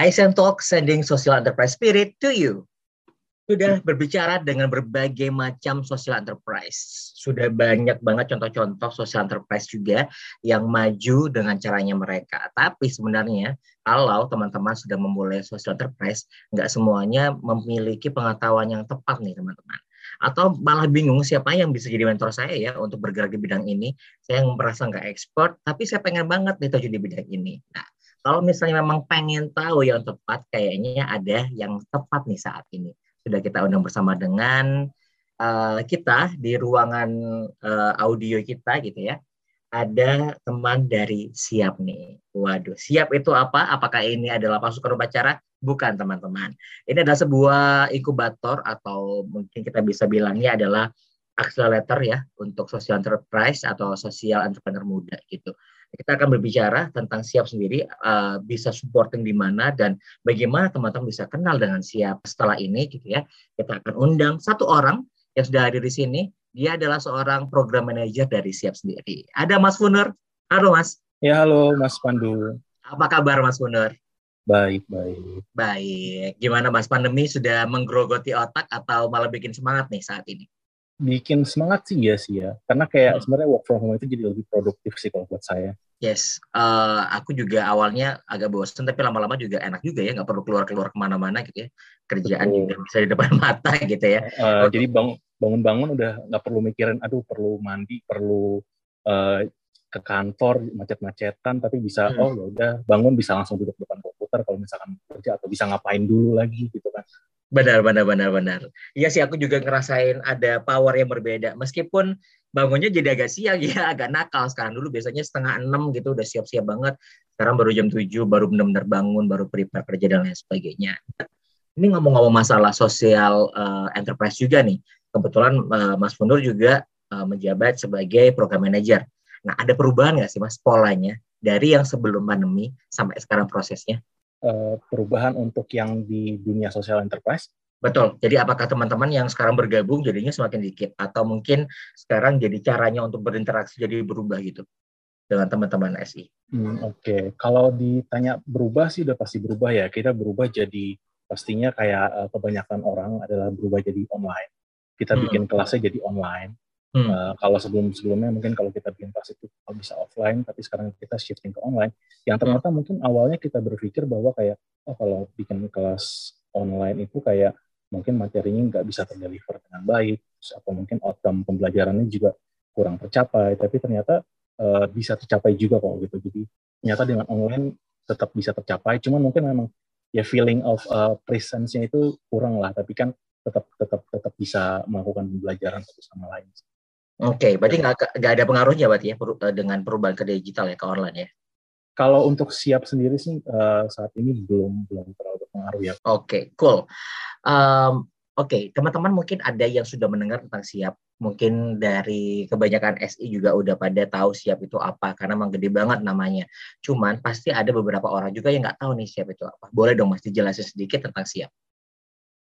ISN Talk sending social enterprise spirit to you. Sudah berbicara dengan berbagai macam social enterprise. Sudah banyak banget contoh-contoh social enterprise juga yang maju dengan caranya mereka. Tapi sebenarnya kalau teman-teman sudah memulai social enterprise, nggak semuanya memiliki pengetahuan yang tepat nih teman-teman atau malah bingung siapa yang bisa jadi mentor saya ya untuk bergerak di bidang ini. Saya merasa nggak ekspor, tapi saya pengen banget nih di bidang ini. Nah, kalau misalnya memang pengen tahu yang tepat, kayaknya ada yang tepat nih saat ini. Sudah kita undang bersama dengan uh, kita di ruangan uh, audio kita gitu ya. Ada teman dari Siap nih. Waduh, Siap itu apa? Apakah ini adalah pasukan upacara? Bukan teman-teman. Ini adalah sebuah inkubator atau mungkin kita bisa bilangnya adalah accelerator ya untuk social enterprise atau social entrepreneur muda gitu. Kita akan berbicara tentang siap sendiri uh, bisa supporting di mana dan bagaimana teman-teman bisa kenal dengan siap setelah ini gitu ya. Kita akan undang satu orang yang sudah hadir di sini. Dia adalah seorang program manager dari siap sendiri. Ada Mas Funur. Halo Mas. Ya halo Mas Pandu. Apa kabar Mas Funur? Baik, baik. Baik. Gimana Mas, pandemi sudah menggerogoti otak atau malah bikin semangat nih saat ini? Bikin semangat sih ya sih ya. Karena kayak hmm. sebenarnya work from home itu jadi lebih produktif sih kalau buat saya. Yes, uh, aku juga awalnya agak bosan, tapi lama-lama juga enak juga ya, nggak perlu keluar-keluar ke mana-mana gitu ya. Kerjaan Betul. juga bisa di depan mata gitu ya. Uh, jadi bang, bangun-bangun udah nggak perlu mikirin, aduh perlu mandi, perlu uh, ke kantor macet-macetan, tapi bisa hmm. oh ya udah bangun bisa langsung duduk depan komputer kalau misalkan kerja atau bisa ngapain dulu lagi gitu kan. Benar, benar, benar, benar. Iya sih aku juga ngerasain ada power yang berbeda. Meskipun bangunnya jadi agak siang ya, agak nakal sekarang dulu biasanya setengah enam gitu udah siap-siap banget. Sekarang baru jam tujuh, baru benar-benar bangun, baru prepare kerja dan lain sebagainya. Ini ngomong-ngomong masalah sosial uh, enterprise juga nih. Kebetulan uh, Mas Fundur juga uh, menjabat sebagai program manager. Nah, ada perubahan nggak sih Mas polanya dari yang sebelum pandemi sampai sekarang prosesnya? Uh, perubahan untuk yang di dunia sosial enterprise? Betul. Jadi apakah teman-teman yang sekarang bergabung jadinya semakin dikit atau mungkin sekarang jadi caranya untuk berinteraksi jadi berubah gitu dengan teman-teman SI? Hmm, Oke, okay. kalau ditanya berubah sih udah pasti berubah ya. Kita berubah jadi pastinya kayak uh, kebanyakan orang adalah berubah jadi online. Kita hmm. bikin kelasnya jadi online. Hmm. Uh, kalau sebelum-sebelumnya mungkin kalau kita bikin kelas itu bisa offline, tapi sekarang kita shifting ke online. Yang hmm. ternyata hmm. mungkin awalnya kita berpikir bahwa kayak oh kalau bikin kelas online itu kayak mungkin materinya nggak bisa terdeliver dengan baik, atau mungkin outcome pembelajarannya juga kurang tercapai. Tapi ternyata uh, bisa tercapai juga kok gitu. Jadi ternyata dengan online tetap bisa tercapai. Cuman mungkin memang ya feeling of uh, presence-nya itu kurang lah. Tapi kan tetap tetap tetap bisa melakukan pembelajaran satu sama lain. Oke, okay, berarti nggak nggak ada pengaruhnya berarti ya eh, dengan perubahan ke digital ya ke online ya? Kalau untuk siap sendiri sih uh, saat ini belum belum terlalu berpengaruh ya. Oke, okay, cool. Um, Oke, okay, teman-teman mungkin ada yang sudah mendengar tentang siap. Mungkin dari kebanyakan SI juga udah pada tahu siap itu apa karena memang gede banget namanya. Cuman pasti ada beberapa orang juga yang nggak tahu nih siap itu apa. Boleh dong Mas dijelasin sedikit tentang siap.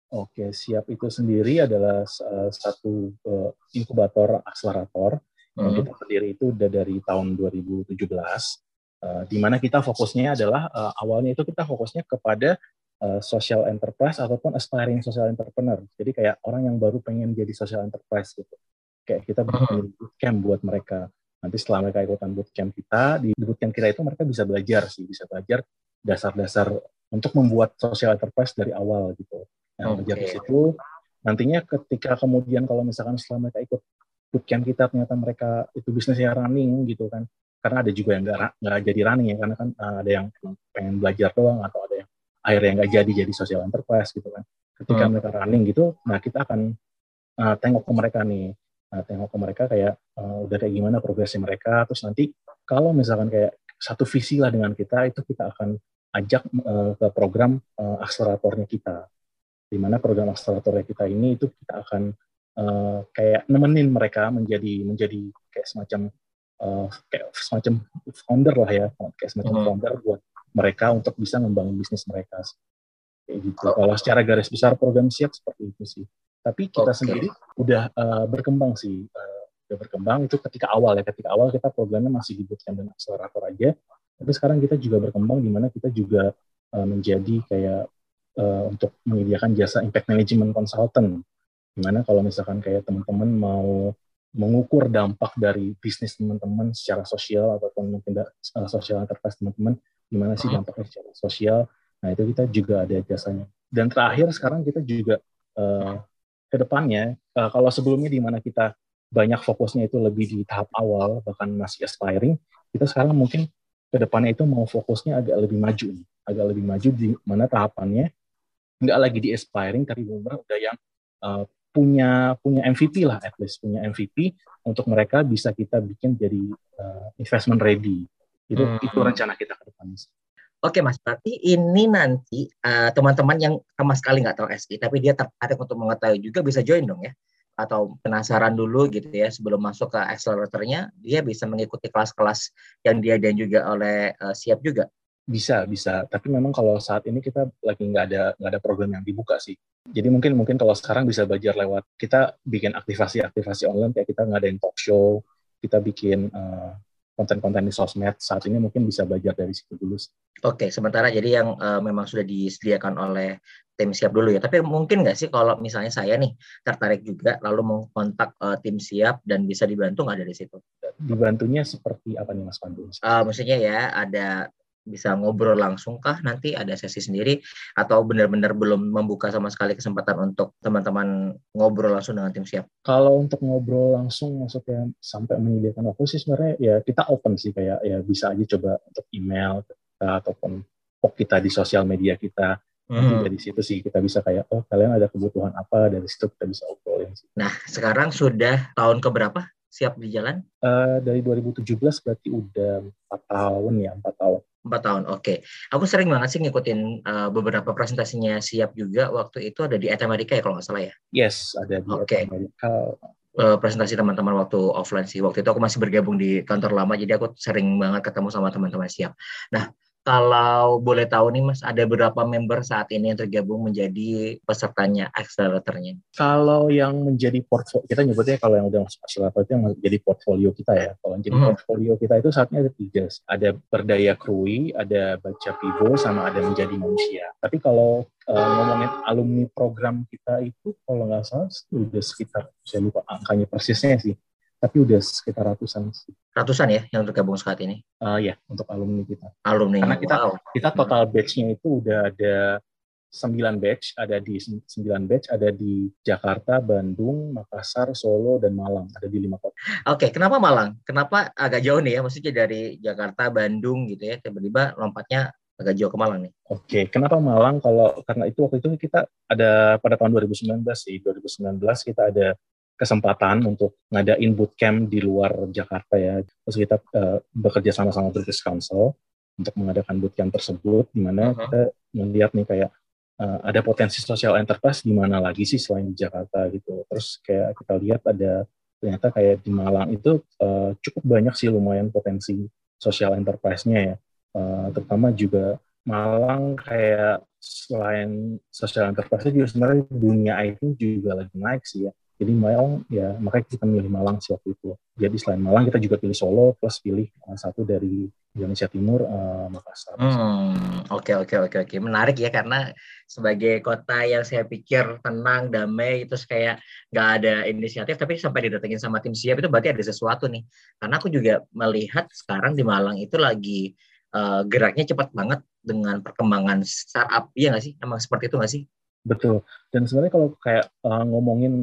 Oke, siap itu sendiri adalah uh, satu uh, inkubator akselerator hmm. yang kita berdiri itu udah dari tahun 2017, uh, di mana kita fokusnya adalah uh, awalnya itu kita fokusnya kepada uh, social enterprise ataupun aspiring social entrepreneur. Jadi kayak orang yang baru pengen jadi social enterprise gitu. Kayak kita bikin bootcamp buat mereka. Nanti setelah mereka ikutan bootcamp kita, di bootcamp kita itu mereka bisa belajar sih, bisa belajar dasar-dasar untuk membuat social enterprise dari awal gitu Nah, okay. dari situ nantinya ketika kemudian kalau misalkan setelah mereka ikut bootcamp kita ternyata mereka itu bisnisnya running gitu kan. Karena ada juga yang nggak nggak jadi running ya karena kan uh, ada yang pengen belajar doang atau ada yang akhirnya nggak jadi jadi social enterprise gitu kan. Ketika hmm. mereka running gitu nah kita akan uh, tengok ke mereka nih. Nah, tengok ke mereka kayak uh, udah kayak gimana progresnya mereka. Terus nanti kalau misalkan kayak satu visi lah dengan kita itu kita akan ajak uh, ke program uh, akseleratornya kita di mana program akselerator kita ini itu kita akan uh, kayak nemenin mereka menjadi menjadi kayak semacam uh, kayak semacam founder lah ya kayak semacam hmm. founder buat mereka untuk bisa membangun bisnis mereka kayak gitu oh. kalau secara garis besar program siap seperti itu sih tapi kita okay. sendiri udah uh, berkembang sih uh, udah berkembang itu ketika awal ya ketika awal kita programnya masih di bootcamp dan akselerator aja tapi sekarang kita juga berkembang di mana kita juga uh, menjadi kayak uh, untuk menyediakan jasa impact management consultant. Gimana kalau misalkan kayak teman-teman mau mengukur dampak dari bisnis teman-teman secara sosial ataupun mungkin uh, sosial enterprise teman-teman, gimana sih dampaknya secara sosial. Nah itu kita juga ada jasanya. Dan terakhir sekarang kita juga uh, ke depannya, uh, kalau sebelumnya di mana kita banyak fokusnya itu lebih di tahap awal, bahkan masih aspiring, kita sekarang mungkin ke depannya itu mau fokusnya agak lebih maju nih. Agak lebih maju di mana tahapannya nggak lagi di aspiring, tapi benar udah yang uh, punya punya MVP lah, at least punya MVP untuk mereka bisa kita bikin jadi uh, investment ready. Itu hmm. itu rencana kita ke depannya. Oke mas, berarti ini nanti teman teman-teman yang sama sekali nggak tahu SI, tapi dia tertarik untuk mengetahui juga bisa join dong ya? Atau penasaran dulu gitu ya sebelum masuk ke acceleratornya, dia bisa mengikuti kelas-kelas yang dia dan juga oleh uh, siap juga. Bisa, bisa. Tapi memang kalau saat ini kita lagi nggak ada nggak ada program yang dibuka sih. Jadi mungkin mungkin kalau sekarang bisa belajar lewat kita bikin aktivasi-aktivasi online kayak kita ngadain talk show, kita bikin uh, konten-konten di sosmed saat ini mungkin bisa belajar dari situ dulu. Oke, sementara jadi yang uh, memang sudah disediakan oleh tim siap dulu ya. Tapi mungkin nggak sih kalau misalnya saya nih tertarik juga lalu mau kontak uh, tim siap dan bisa dibantu nggak dari situ? Dibantunya seperti apa nih Mas Pandu? Uh, maksudnya ya ada bisa ngobrol langsung kah nanti ada sesi sendiri atau benar-benar belum membuka sama sekali kesempatan untuk teman-teman ngobrol langsung dengan tim siap? Kalau untuk ngobrol langsung maksudnya sampai menyediakan waktu sih sebenarnya ya kita open sih kayak ya bisa aja coba untuk email kita, ataupun pok kita di sosial media kita. Hmm. dari situ sih kita bisa kayak oh kalian ada kebutuhan apa dari situ kita bisa obrolin sih. Nah sekarang sudah tahun keberapa siap di jalan? Uh, dari 2017 berarti udah empat tahun ya empat tahun. Empat tahun, oke. Okay. Aku sering banget sih ngikutin uh, beberapa presentasinya siap juga. Waktu itu ada di Amerika ya kalau nggak salah ya? Yes, ada di okay. Amerika. Uh, presentasi teman-teman waktu offline sih. Waktu itu aku masih bergabung di kantor lama, jadi aku sering banget ketemu sama teman-teman siap. Nah, kalau boleh tahu nih Mas, ada berapa member saat ini yang tergabung menjadi pesertanya acceleratornya? Kalau yang menjadi portfolio, kita nyebutnya kalau yang udah masuk accelerator itu yang menjadi portfolio kita ya. Kalau yang jadi hmm. portfolio kita itu saatnya ada tiga. Ada berdaya krui, ada baca pivo, sama ada menjadi manusia. Tapi kalau uh, ngomongin alumni program kita itu, kalau nggak salah, sudah sekitar, saya lupa angkanya persisnya sih, tapi udah sekitar ratusan ratusan ya yang tergabung saat ini uh, ya untuk alumni kita alumni karena kita wow. kita total batchnya itu udah ada sembilan batch ada di sembilan batch ada di Jakarta, Bandung, Makassar, Solo dan Malang ada di lima kota. Oke, kenapa Malang? Kenapa agak jauh nih ya? Maksudnya dari Jakarta, Bandung gitu ya, tiba-tiba lompatnya agak jauh ke Malang nih. Oke, kenapa Malang? Kalau karena itu waktu itu kita ada pada tahun 2019 sih, 2019 kita ada kesempatan untuk ngadain bootcamp di luar Jakarta ya. Terus kita uh, bekerja sama-sama British Council untuk mengadakan bootcamp tersebut, di mana uh -huh. kita melihat nih kayak uh, ada potensi social enterprise di mana lagi sih selain di Jakarta gitu. Terus kayak kita lihat ada ternyata kayak di Malang itu uh, cukup banyak sih lumayan potensi social enterprise-nya ya. Uh, terutama juga Malang kayak selain social enterprise juga sebenarnya dunia IT juga lagi naik sih ya jadi Malang ya makanya kita milih Malang sih waktu itu. Jadi selain Malang kita juga pilih Solo plus pilih uh, satu dari Indonesia Timur uh, Makassar. Hmm, oke oke oke oke menarik ya karena sebagai kota yang saya pikir tenang damai itu kayak nggak ada inisiatif tapi sampai didatengin sama tim siap itu berarti ada sesuatu nih. Karena aku juga melihat sekarang di Malang itu lagi uh, geraknya cepat banget dengan perkembangan startup, iya nggak sih? Emang seperti itu nggak sih? Betul. Dan sebenarnya kalau kayak uh, ngomongin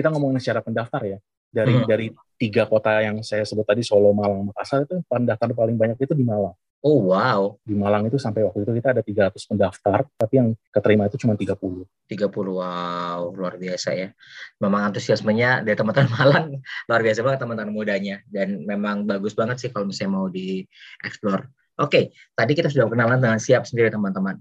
kita ngomongin secara pendaftar ya dari hmm. dari tiga kota yang saya sebut tadi Solo, Malang, Makassar itu pendaftar paling banyak itu di Malang. Oh wow. Di Malang itu sampai waktu itu kita ada 300 pendaftar, tapi yang keterima itu cuma 30. 30, wow, luar biasa ya. Memang antusiasmenya dari teman-teman Malang luar biasa banget teman-teman mudanya. Dan memang bagus banget sih kalau misalnya mau di explore. Oke, tadi kita sudah kenalan dengan siap sendiri teman-teman.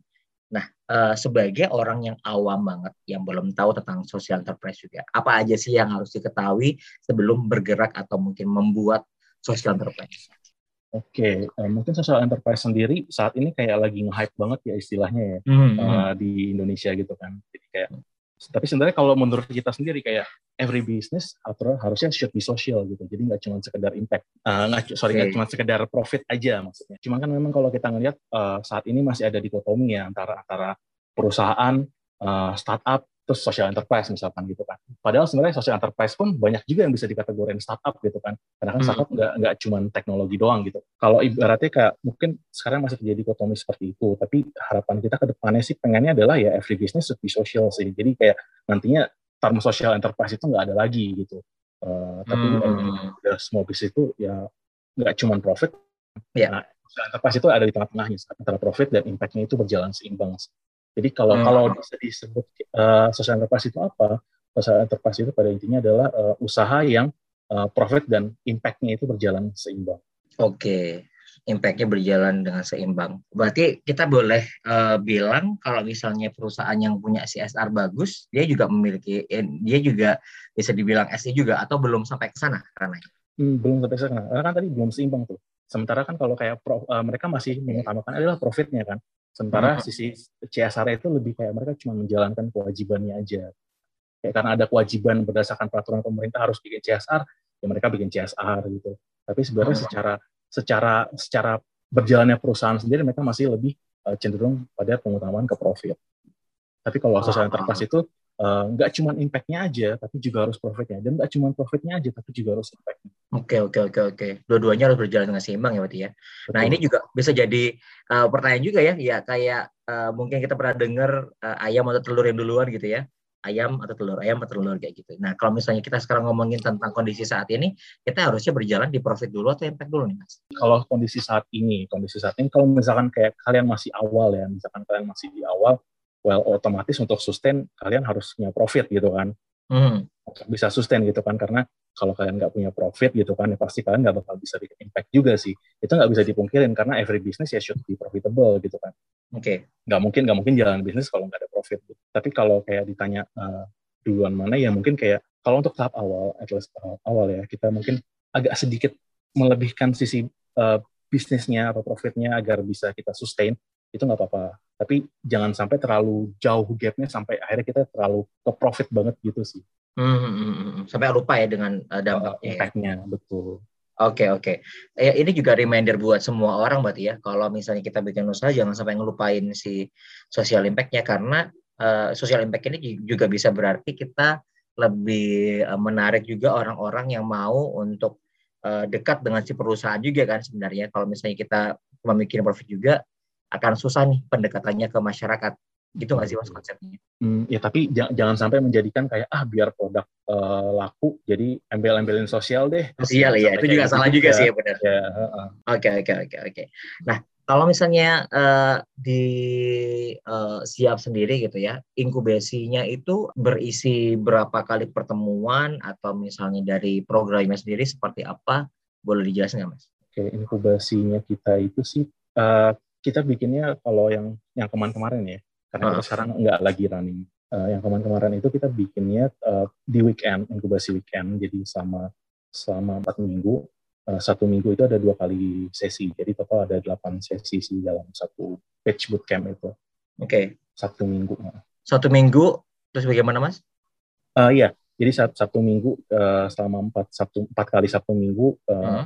Nah, uh, sebagai orang yang awam banget, yang belum tahu tentang social enterprise juga, apa aja sih yang harus diketahui sebelum bergerak atau mungkin membuat social enterprise? Oke, okay. uh, eh, mungkin social enterprise sendiri saat ini kayak lagi nge-hype banget ya istilahnya ya hmm, uh, di Indonesia gitu kan. Jadi kayak Tapi sebenarnya kalau menurut kita sendiri kayak every business atau harusnya should be social gitu. Jadi nggak cuma sekedar impact, uh, sorry nggak okay. cuma sekedar profit aja maksudnya. Cuma kan memang kalau kita ngelihat uh, saat ini masih ada dikotomi ya antara antara perusahaan, uh, startup terus social enterprise misalkan gitu kan. Padahal sebenarnya social enterprise pun banyak juga yang bisa dikategorikan startup gitu kan. Karena kan hmm. startup nggak nggak cuma teknologi doang gitu. Kalau ibaratnya kayak mungkin sekarang masih terjadi dikotomi seperti itu, tapi harapan kita ke depannya sih pengennya adalah ya every business should be social sih. Jadi kayak nantinya term social enterprise itu nggak ada lagi gitu. Uh, tapi hmm. uh, small business itu ya nggak cuma profit. Yeah. Nah, social enterprise itu ada di tengah-tengahnya antara profit dan impact-nya itu berjalan seimbang. Jadi kalau hmm. kalau bisa disebut uh, social enterprise itu apa? Social enterprise itu pada intinya adalah uh, usaha yang uh, profit dan impact-nya itu berjalan seimbang. Oke, okay. impact-nya berjalan dengan seimbang. Berarti kita boleh uh, bilang kalau misalnya perusahaan yang punya CSR bagus, dia juga memiliki, dia juga bisa dibilang SI juga atau belum sampai ke sana karena hmm, belum sampai ke sana. Karena kan tadi belum seimbang tuh. Sementara kan kalau kayak pro, uh, mereka masih mengutamakan adalah profitnya kan. Sementara hmm. sisi CSR itu lebih kayak mereka cuma menjalankan kewajibannya aja. Kayak karena ada kewajiban berdasarkan peraturan pemerintah harus bikin CSR, ya mereka bikin CSR gitu. Tapi sebenarnya hmm. secara secara secara berjalannya perusahaan sendiri mereka masih lebih uh, cenderung pada pengutamaan ke profit. Tapi kalau social enterprise itu uh, nggak cuma impact-nya aja, tapi juga harus profitnya. Dan nggak cuma profitnya aja, tapi juga harus impact-nya. Oke, oke, oke, oke. Dua-duanya harus berjalan dengan seimbang ya berarti ya. Betul. Nah ini juga bisa jadi uh, pertanyaan juga ya, ya kayak uh, mungkin kita pernah dengar uh, ayam atau telur yang duluan gitu ya. Ayam atau telur, ayam atau telur kayak gitu. Nah kalau misalnya kita sekarang ngomongin tentang kondisi saat ini, kita harusnya berjalan di profit dulu atau impact dulu nih mas? Kalau kondisi saat ini, kondisi saat ini, kalau misalkan kayak kalian masih awal ya, misalkan kalian masih di awal, well otomatis untuk sustain kalian harus punya profit gitu kan hmm. bisa sustain gitu kan karena kalau kalian nggak punya profit gitu kan ya pasti kalian nggak bakal bisa bikin impact juga sih itu nggak bisa dipungkirin karena every business ya should be profitable gitu kan oke okay. nggak mungkin nggak mungkin jalan bisnis kalau nggak ada profit gitu. tapi kalau kayak ditanya uh, duluan mana ya mungkin kayak kalau untuk tahap awal at least uh, awal ya kita mungkin agak sedikit melebihkan sisi uh, bisnisnya atau profitnya agar bisa kita sustain itu nggak apa-apa. Tapi jangan sampai terlalu jauh gapnya sampai akhirnya kita terlalu ke profit banget gitu sih. Hmm, hmm, hmm, hmm. sampai lupa ya dengan uh, dampaknya. Uh, impactnya, ya. betul. Oke okay, oke. Okay. Eh, ini juga reminder buat semua orang berarti ya. Kalau misalnya kita bikin usaha jangan sampai ngelupain si social impact-nya karena uh, social impact ini juga bisa berarti kita lebih uh, menarik juga orang-orang yang mau untuk uh, dekat dengan si perusahaan juga kan sebenarnya. Kalau misalnya kita memikirkan profit juga, akan susah nih pendekatannya ke masyarakat gitu nggak sih mas konsepnya? Hmm, ya tapi jangan, jangan sampai menjadikan kayak ah biar produk uh, laku jadi embel-embelin sosial deh. Sosial ya itu juga gitu salah juga, juga sih ya benar. Oke oke oke oke. Nah kalau misalnya uh, di uh, siap sendiri gitu ya, inkubasinya itu berisi berapa kali pertemuan atau misalnya dari programnya sendiri seperti apa? Boleh dijelasin nggak mas? Oke, inkubasinya kita itu sih uh, kita bikinnya kalau yang yang kemarin-kemarin ya, karena uh. sekarang nggak lagi running. Uh, yang kemarin-kemarin itu kita bikinnya uh, di weekend, inkubasi weekend, jadi sama selama empat minggu. Uh, satu minggu itu ada dua kali sesi, jadi total ada delapan sesi sih dalam satu pitch bootcamp itu. Oke. Okay. Satu minggu. Satu minggu, terus bagaimana mas? Uh, iya, jadi satu, satu minggu uh, selama empat satu empat kali satu minggu uh, uh.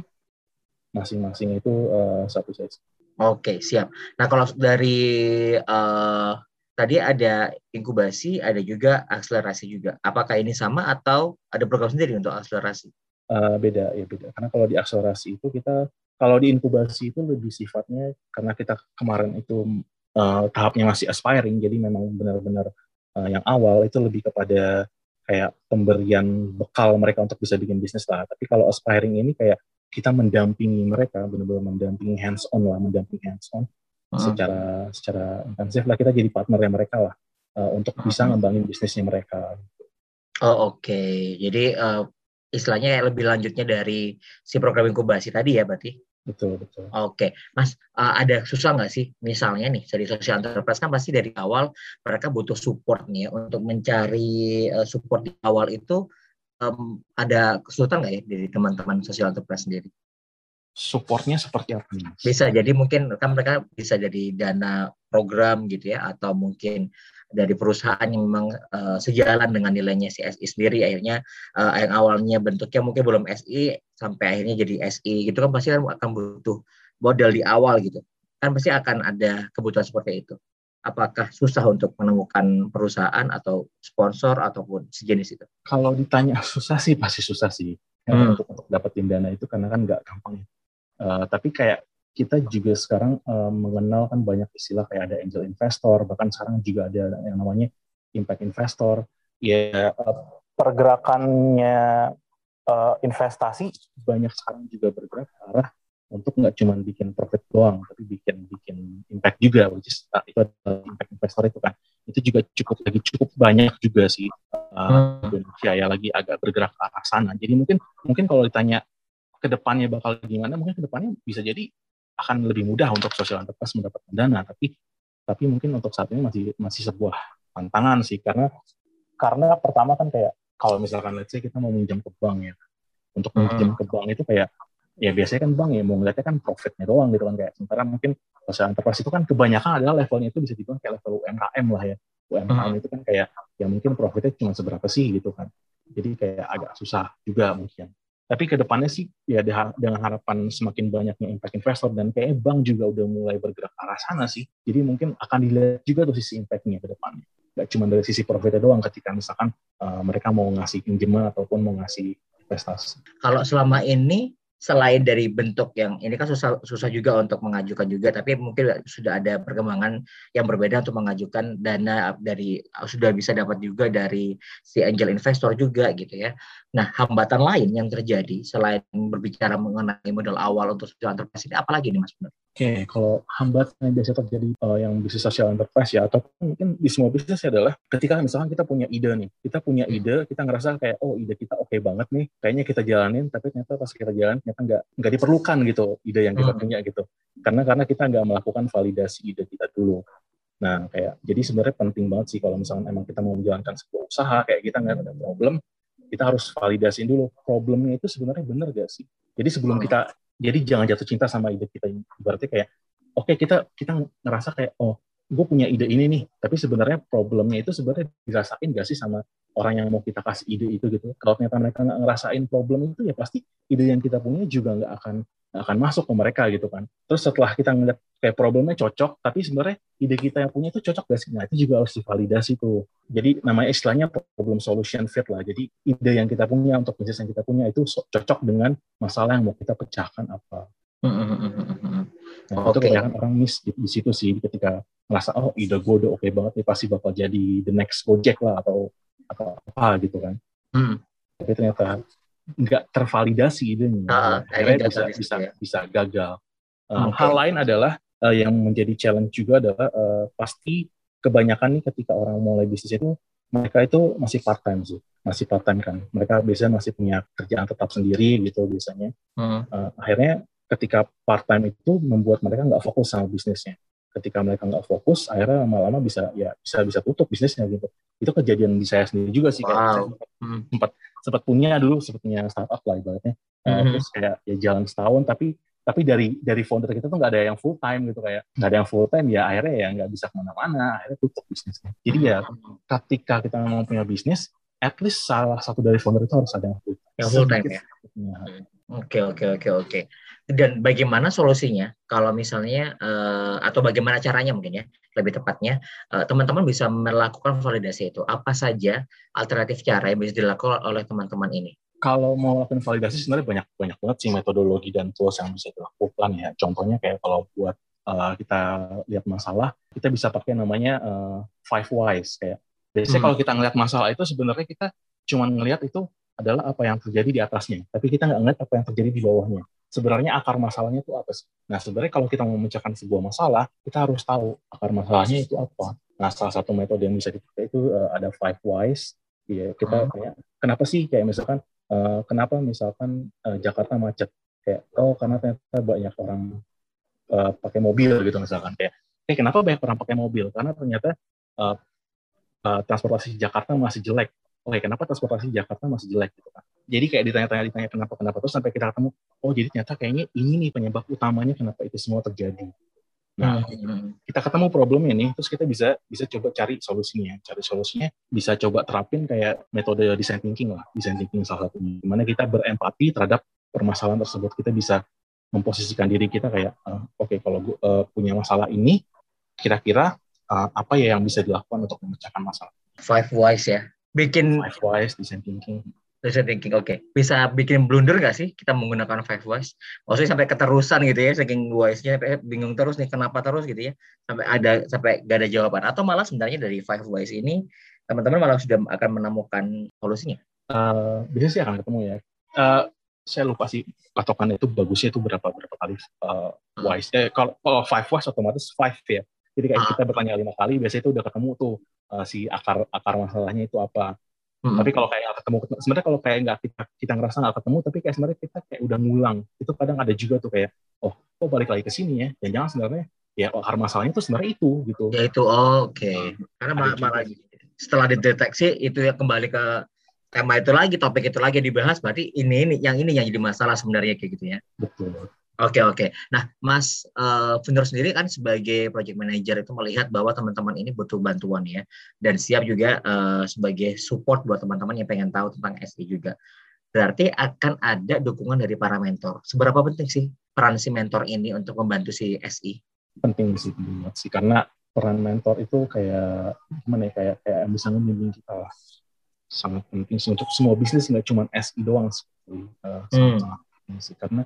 masing-masing itu uh, satu sesi. Oke, siap. Nah, kalau dari uh, tadi ada inkubasi, ada juga akselerasi juga. Apakah ini sama atau ada program sendiri untuk akselerasi? Uh, beda, ya beda. Karena kalau di akselerasi itu kita, kalau di inkubasi itu lebih sifatnya karena kita kemarin itu uh, tahapnya masih aspiring, jadi memang benar-benar uh, yang awal itu lebih kepada kayak pemberian bekal mereka untuk bisa bikin bisnis lah. Tapi kalau aspiring ini kayak kita mendampingi mereka benar-benar mendampingi hands on lah mendampingi hands on uh-huh. secara secara intensif lah kita jadi partner yang mereka lah uh, untuk uh-huh. bisa ngembangin bisnisnya mereka. Oh oke, okay. jadi uh, istilahnya lebih lanjutnya dari si program inkubasi tadi ya berarti? Betul betul. Oke, okay. Mas uh, ada susah nggak sih misalnya nih dari social enterprise kan pasti dari awal mereka butuh support nih ya untuk mencari uh, support di awal itu um, ada kesulitan nggak ya dari teman-teman sosial enterprise sendiri? supportnya seperti apa? Bisa jadi mungkin kan mereka bisa jadi dana program gitu ya atau mungkin dari perusahaan yang memang uh, sejalan dengan nilainya si SI sendiri akhirnya uh, yang awalnya bentuknya mungkin belum SI sampai akhirnya jadi SI gitu kan pasti kan akan butuh modal di awal gitu kan pasti akan ada kebutuhan seperti itu apakah susah untuk menemukan perusahaan atau sponsor ataupun sejenis itu kalau ditanya susah sih pasti susah sih hmm. untuk, untuk dapetin dana itu karena kan nggak gampang uh, tapi kayak kita juga sekarang uh, mengenal kan banyak istilah kayak ada angel investor, bahkan sekarang juga ada yang namanya impact investor. Ya uh, pergerakannya uh, investasi banyak sekarang juga bergerak ke arah untuk nggak cuma bikin profit doang, tapi bikin bikin impact juga, which is uh, itu uh, impact investor itu kan. Itu juga cukup lagi cukup banyak juga sih uh, Indonesia ya lagi agak bergerak ke arah sana. Jadi mungkin mungkin kalau ditanya ke depannya bakal gimana, mungkin ke depannya bisa jadi akan lebih mudah untuk social enterprise mendapatkan dana tapi tapi mungkin untuk saat ini masih masih sebuah tantangan sih karena karena pertama kan kayak kalau misalkan let's say kita mau minjam ke bank ya untuk minjam ke bank itu kayak ya biasanya kan bank ya mau ngeliatnya kan profitnya doang gitu kan kayak sementara mungkin social enterprise itu kan kebanyakan adalah levelnya itu bisa dibilang kayak level UMKM lah ya UMKM itu kan kayak ya mungkin profitnya cuma seberapa sih gitu kan jadi kayak agak susah juga mungkin tapi ke depannya sih ya dengan harapan semakin banyaknya impact investor dan kayaknya bank juga udah mulai bergerak ke arah sana sih. Jadi mungkin akan dilihat juga tuh sisi impactnya ke depannya. Gak cuma dari sisi profitnya doang ketika misalkan uh, mereka mau ngasih pinjaman ataupun mau ngasih investasi. Kalau selama ini selain dari bentuk yang ini kan susah susah juga untuk mengajukan juga tapi mungkin sudah ada perkembangan yang berbeda untuk mengajukan dana dari sudah bisa dapat juga dari si angel investor juga gitu ya. Nah, hambatan lain yang terjadi selain berbicara mengenai modal awal untuk social enterprise ini apalagi nih Mas Benar? Oke, okay, kalau hambatan yang biasa terjadi uh, yang bisnis social enterprise ya, atau mungkin di semua bisnis adalah ketika misalkan kita punya ide nih, kita punya hmm. ide, kita ngerasa kayak oh ide kita oke okay banget nih, kayaknya kita jalanin, tapi ternyata pas kita jalan ternyata nggak nggak diperlukan gitu ide yang kita hmm. punya gitu, karena karena kita nggak melakukan validasi ide kita dulu. Nah, kayak jadi sebenarnya penting banget sih kalau misalkan emang kita mau menjalankan sebuah usaha kayak kita nggak ada problem, kita harus validasiin dulu problemnya itu sebenarnya benar gak sih. Jadi sebelum hmm. kita jadi jangan jatuh cinta sama ide kita berarti kayak oke okay, kita kita ngerasa kayak oh gue punya ide ini nih tapi sebenarnya problemnya itu sebenarnya dirasain gak sih sama orang yang mau kita kasih ide itu gitu kalau ternyata mereka nggak ngerasain problem itu ya pasti ide yang kita punya juga nggak akan akan masuk ke mereka gitu kan. Terus setelah kita ngeliat kayak problemnya cocok, tapi sebenarnya ide kita yang punya itu cocok gak sih? Nah itu juga harus divalidasi tuh. Jadi namanya istilahnya problem solution fit lah. Jadi ide yang kita punya untuk bisnis yang kita punya itu cocok dengan masalah yang mau kita pecahkan apa. Nah, okay. itu kebanyakan orang miss di, di situ sih ketika merasa oh ide gue udah oke okay banget nih pasti bakal jadi the next project lah atau atau apa gitu kan. Hmm. Tapi ternyata nggak tervalidasi idenya, uh, akhirnya bisa bisa ya. bisa gagal. Uh, okay. Hal lain adalah uh, yang menjadi challenge juga adalah uh, pasti kebanyakan nih ketika orang mulai bisnis itu mereka itu masih part time sih, masih part time kan. Mereka biasanya masih punya kerjaan tetap sendiri gitu biasanya. Hmm. Uh, akhirnya ketika part time itu membuat mereka nggak fokus sama bisnisnya. Ketika mereka nggak fokus, akhirnya lama-lama bisa ya bisa bisa tutup bisnisnya gitu. Itu kejadian di saya sendiri juga sih. Wow. Kayak hmm. sempat sempat punya dulu sempat punya startup lah ibaratnya. Uh, mm-hmm. terus kayak ya jalan setahun tapi tapi dari dari founder kita tuh nggak ada yang full time gitu kayak nggak ada yang full time ya akhirnya ya nggak bisa ke mana-mana akhirnya tutup bisnisnya. Jadi ya ketika kita mau punya bisnis at least salah satu dari founder itu harus ada yang full time, yang full time ya? oke oke oke oke dan bagaimana solusinya? Kalau misalnya uh, atau bagaimana caranya mungkin ya lebih tepatnya uh, teman-teman bisa melakukan validasi itu. Apa saja alternatif cara yang bisa dilakukan oleh teman-teman ini? Kalau mau melakukan validasi sebenarnya banyak banyak banget sih metodologi dan tools yang bisa dilakukan ya. Contohnya kayak kalau buat uh, kita lihat masalah kita bisa pakai namanya uh, five whys. Kayak biasanya hmm. kalau kita ngelihat masalah itu sebenarnya kita cuma ngelihat itu adalah apa yang terjadi di atasnya. Tapi kita nggak ngeliat apa yang terjadi di bawahnya sebenarnya akar masalahnya itu apa sih? Nah, sebenarnya kalau kita mau memecahkan sebuah masalah, kita harus tahu akar masalahnya itu apa. Nah, salah satu metode yang bisa dipakai itu uh, ada five whys. Ya, kita hmm. kayak kenapa sih kayak misalkan uh, kenapa misalkan uh, Jakarta macet? Kayak oh karena ternyata banyak orang uh, pakai mobil gitu misalkan kayak eh kenapa banyak orang pakai mobil? Karena ternyata uh, uh, transportasi Jakarta masih jelek. Oke, kenapa transportasi Jakarta masih jelek gitu kan? Jadi kayak ditanya-tanya ditanya kenapa kenapa. Terus sampai kita ketemu oh jadi ternyata kayaknya ini nih penyebab utamanya kenapa itu semua terjadi. Nah hmm. kita ketemu problemnya nih terus kita bisa bisa coba cari solusinya. Cari solusinya bisa coba terapin kayak metode design thinking lah design thinking salah satunya. Di mana kita berempati terhadap permasalahan tersebut. Kita bisa memposisikan diri kita kayak uh, oke okay, kalau gue uh, punya masalah ini kira-kira uh, apa ya yang bisa dilakukan untuk memecahkan masalah? Five wise ya. Bikin five wise design thinking Design thinking, oke. Okay. Bisa bikin blunder nggak sih kita menggunakan five wise? Maksudnya sampai keterusan gitu ya, saking wise-nya bingung terus nih kenapa terus gitu ya, sampai ada sampai gak ada jawaban. Atau malah sebenarnya dari five wise ini teman-teman malah sudah akan menemukan solusinya? Uh, bisa sih akan ketemu ya. Uh, saya lupa sih patokan itu bagusnya itu berapa berapa kali uh, wise. Eh, kalau, kalau five wise otomatis five ya. Jadi kayak uh. kita bertanya lima kali, biasanya itu udah ketemu tuh uh, si akar akar masalahnya itu apa. Hmm. Tapi kalau kayak nggak ketemu, sebenarnya kalau kayak nggak kita kita ngerasa nggak ketemu, tapi kayak sebenarnya kita kayak udah ngulang. Itu kadang ada juga tuh kayak, oh, kok balik lagi ke sini ya? Dan jangan sebenarnya ya oh, akar masalahnya itu sebenarnya itu gitu. Ya itu, oh, oke. Okay. Karena malah, malah setelah dideteksi itu ya kembali ke tema itu lagi, topik itu lagi dibahas, berarti ini ini yang ini yang jadi masalah sebenarnya kayak gitu ya. Betul. Oke okay, oke. Okay. Nah, Mas uh, sendiri kan sebagai project manager itu melihat bahwa teman-teman ini butuh bantuan ya, dan siap juga uh, sebagai support buat teman-teman yang pengen tahu tentang SI juga. Berarti akan ada dukungan dari para mentor. Seberapa penting sih peran si mentor ini untuk membantu si SI? Penting sih, penting sih. Karena peran mentor itu kayak gimana ya, kayak kayak bisa membimbing kita lah. Sangat penting sih untuk semua bisnis nggak cuma SI doang sih. Uh, sangat, hmm. sangat penting sih karena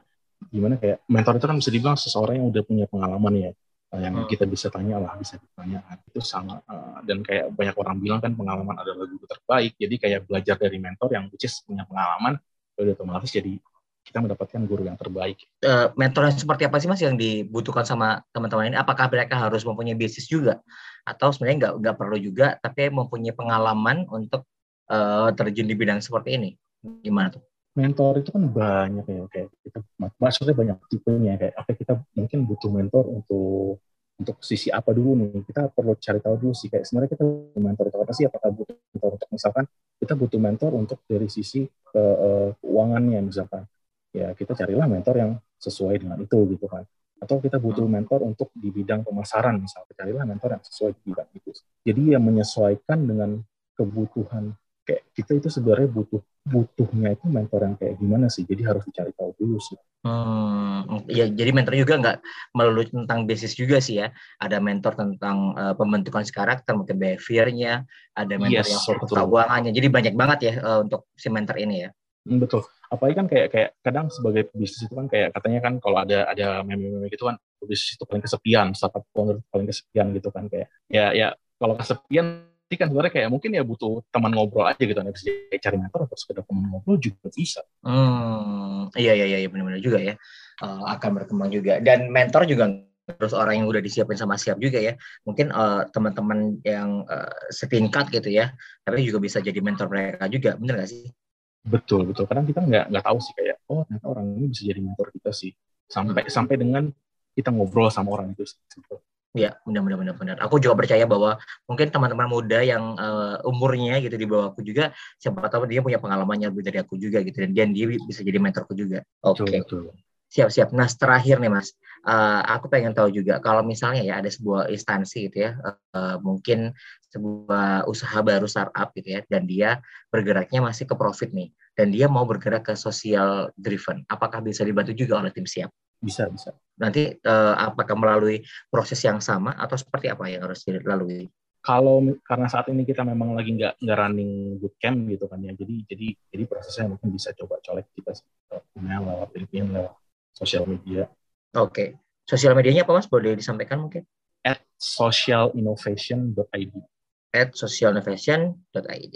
gimana kayak mentor itu kan bisa dibilang seseorang yang udah punya pengalaman ya eh, yang hmm. kita bisa tanya lah bisa ditanya itu sama uh, dan kayak banyak orang bilang kan pengalaman adalah guru terbaik jadi kayak belajar dari mentor yang which is punya pengalaman udah otomatis jadi kita mendapatkan guru yang terbaik. Uh, mentor yang seperti apa sih mas yang dibutuhkan sama teman-teman ini? Apakah mereka harus mempunyai bisnis juga, atau sebenarnya nggak nggak perlu juga, tapi mempunyai pengalaman untuk uh, terjun di bidang seperti ini? Gimana tuh? Mentor itu kan banyak ya kayak kita maksudnya banyak tipenya kayak apa kita mungkin butuh mentor untuk untuk sisi apa dulu nih kita perlu cari tahu dulu sih kayak sebenarnya kita butuh mentor itu apa sih apakah butuh mentor untuk misalkan kita butuh mentor untuk dari sisi ke, uh, keuangannya misalkan. Ya kita carilah mentor yang sesuai dengan itu gitu kan. Atau kita butuh hmm. mentor untuk di bidang pemasaran misalnya carilah mentor yang sesuai di bidang itu. Jadi yang menyesuaikan dengan kebutuhan kayak kita itu sebenarnya butuh butuhnya itu mentor yang kayak gimana sih? Jadi harus dicari tahu dulu sih. Hmm ya jadi mentor juga nggak melulu tentang bisnis juga sih ya. Ada mentor tentang uh, pembentukan karakter mungkin behaviornya ada mentor yes, yang fokus keuangannya jadi banyak banget ya uh, untuk si mentor ini ya. Hmm, betul. Apalagi kan kayak kayak kadang sebagai bisnis itu kan kayak katanya kan kalau ada ada meme-meme gitu kan bisnis itu paling kesepian startup paling kesepian gitu kan kayak. Ya ya kalau kesepian kan sebenarnya kayak mungkin ya butuh teman ngobrol aja gitu, nih bisa cari mentor atau sekedar teman ngobrol juga bisa. Hmm, iya iya iya benar-benar juga ya. Uh, akan berkembang juga. Dan mentor juga terus orang yang udah disiapin sama siap juga ya. Mungkin uh, teman-teman yang uh, setingkat gitu ya tapi juga bisa jadi mentor mereka juga. Benar nggak sih? Betul betul. Karena kita nggak nggak tahu sih kayak oh ternyata orang ini bisa jadi mentor kita sih. Sampai hmm. sampai dengan kita ngobrol sama orang itu sih. Ya, benar-benar benar-benar. Aku juga percaya bahwa mungkin teman-teman muda yang uh, umurnya gitu di bawah aku juga, siapa tahu dia punya pengalamannya lebih dari aku juga gitu, dan dia, dia bisa jadi mentorku juga. Oke. Okay. Siap-siap. Nah, terakhir nih Mas, uh, aku pengen tahu juga kalau misalnya ya ada sebuah instansi gitu ya, uh, mungkin sebuah usaha baru startup gitu ya, dan dia bergeraknya masih ke profit nih, dan dia mau bergerak ke social driven, apakah bisa dibantu juga oleh tim siap? Bisa, bisa. Nanti uh, apakah melalui proses yang sama atau seperti apa yang harus dilalui? Kalau karena saat ini kita memang lagi nggak nggak running bootcamp gitu kan ya, jadi jadi jadi prosesnya mungkin bisa coba colek kita email lewat LinkedIn lewat sosial media. Oke, okay. sosial medianya apa mas? Boleh disampaikan mungkin? At socialinnovation.id. At socialinnovation.id.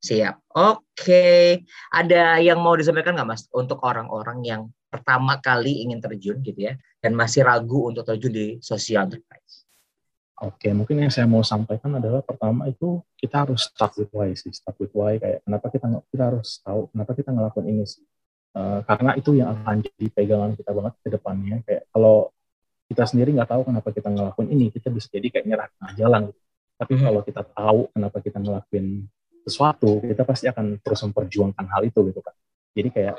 Siap. Oke, okay. ada yang mau disampaikan nggak mas untuk orang-orang yang pertama kali ingin terjun gitu ya dan masih ragu untuk terjun di social enterprise? Oke, mungkin yang saya mau sampaikan adalah pertama itu kita harus start with why sih, start with why kayak kenapa kita kita harus tahu kenapa kita ngelakuin ini sih. Uh, karena itu yang akan jadi pegangan kita banget ke depannya. Kayak kalau kita sendiri nggak tahu kenapa kita ngelakuin ini, kita bisa jadi kayak nyerah tengah jalan. Gitu. Tapi hmm. kalau kita tahu kenapa kita ngelakuin sesuatu, kita pasti akan terus memperjuangkan hal itu gitu kan. Jadi kayak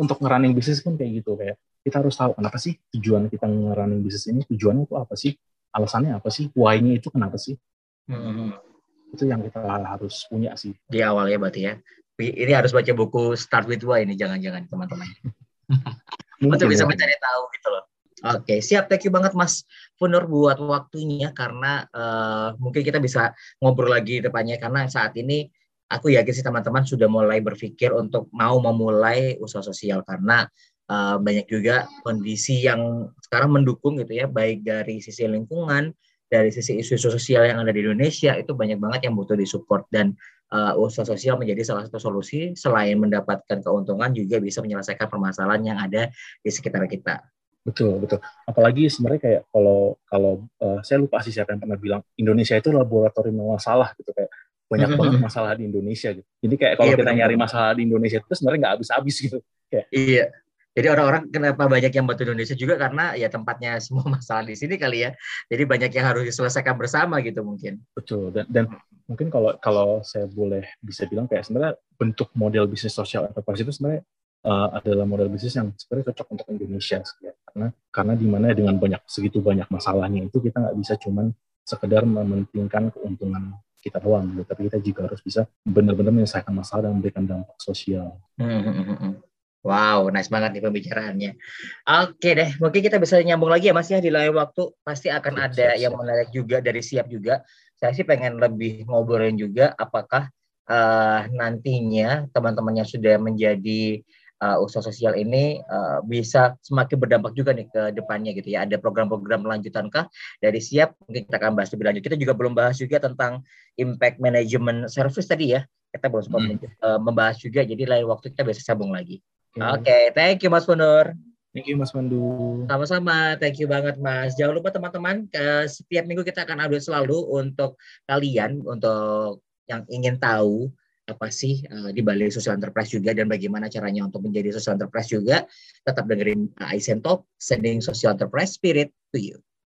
untuk ngerunning bisnis pun kayak gitu kayak kita harus tahu kenapa sih tujuan kita ngerunning bisnis ini tujuannya itu apa sih? Alasannya apa sih? Why-nya itu kenapa sih? Hmm. itu yang kita harus punya sih. Di awal ya berarti ya. Ini harus baca buku Start with Why ini jangan-jangan teman-teman. Untuk bisa ya. mencari tahu gitu loh. Oke, siap. Thank you banget Mas Funur buat waktunya karena uh, mungkin kita bisa ngobrol lagi depannya karena saat ini aku yakin sih teman-teman sudah mulai berpikir untuk mau memulai usaha sosial karena uh, banyak juga kondisi yang sekarang mendukung gitu ya, baik dari sisi lingkungan, dari sisi isu-isu sosial yang ada di Indonesia itu banyak banget yang butuh disupport dan uh, usaha sosial menjadi salah satu solusi selain mendapatkan keuntungan juga bisa menyelesaikan permasalahan yang ada di sekitar kita. Betul, betul. Apalagi sebenarnya kayak kalau kalau uh, saya lupa sih siapa yang pernah bilang Indonesia itu laboratorium masalah gitu kayak banyak banget masalah di Indonesia gitu. Jadi kayak kalau iya, kita nyari masalah di Indonesia itu sebenarnya nggak habis-habis gitu. Kayak. Iya. Jadi orang-orang kenapa banyak yang bantu Indonesia juga karena ya tempatnya semua masalah di sini kali ya. Jadi banyak yang harus diselesaikan bersama gitu mungkin. Betul. Dan, dan mungkin kalau kalau saya boleh bisa bilang kayak sebenarnya bentuk model bisnis sosial enterprise itu sebenarnya uh, adalah model bisnis yang sebenarnya cocok untuk Indonesia ya. karena karena di mana dengan banyak segitu banyak masalahnya itu kita nggak bisa cuman sekedar mementingkan keuntungan kita doang gitu. tapi kita juga harus bisa benar-benar menyelesaikan masalah dan memberikan dampak sosial. Hmm, hmm, hmm, wow, nice banget nih pembicaraannya. Oke deh, mungkin kita bisa nyambung lagi ya Mas ya di lain waktu. Pasti akan siap, ada siap, yang menarik juga dari siap juga. Saya sih pengen lebih ngobrolin juga apakah uh, nantinya teman-teman yang sudah menjadi uh, usaha sosial ini uh, bisa semakin berdampak juga nih ke depannya gitu ya. Ada program-program lanjutankah dari siap? Mungkin kita akan bahas lebih lanjut. Kita juga belum bahas juga tentang impact management service tadi ya. Kita belum sempat hmm. uh, membahas juga. Jadi lain waktu kita bisa sambung lagi. Oke, okay. okay, thank you Mas Punur. Thank you Mas Pandu. Sama-sama, thank you banget Mas. Jangan lupa teman-teman, setiap minggu kita akan update selalu untuk kalian, untuk yang ingin tahu apa sih uh, di balik social enterprise juga dan bagaimana caranya untuk menjadi social enterprise juga tetap dengerin uh, Talk sending social enterprise spirit to you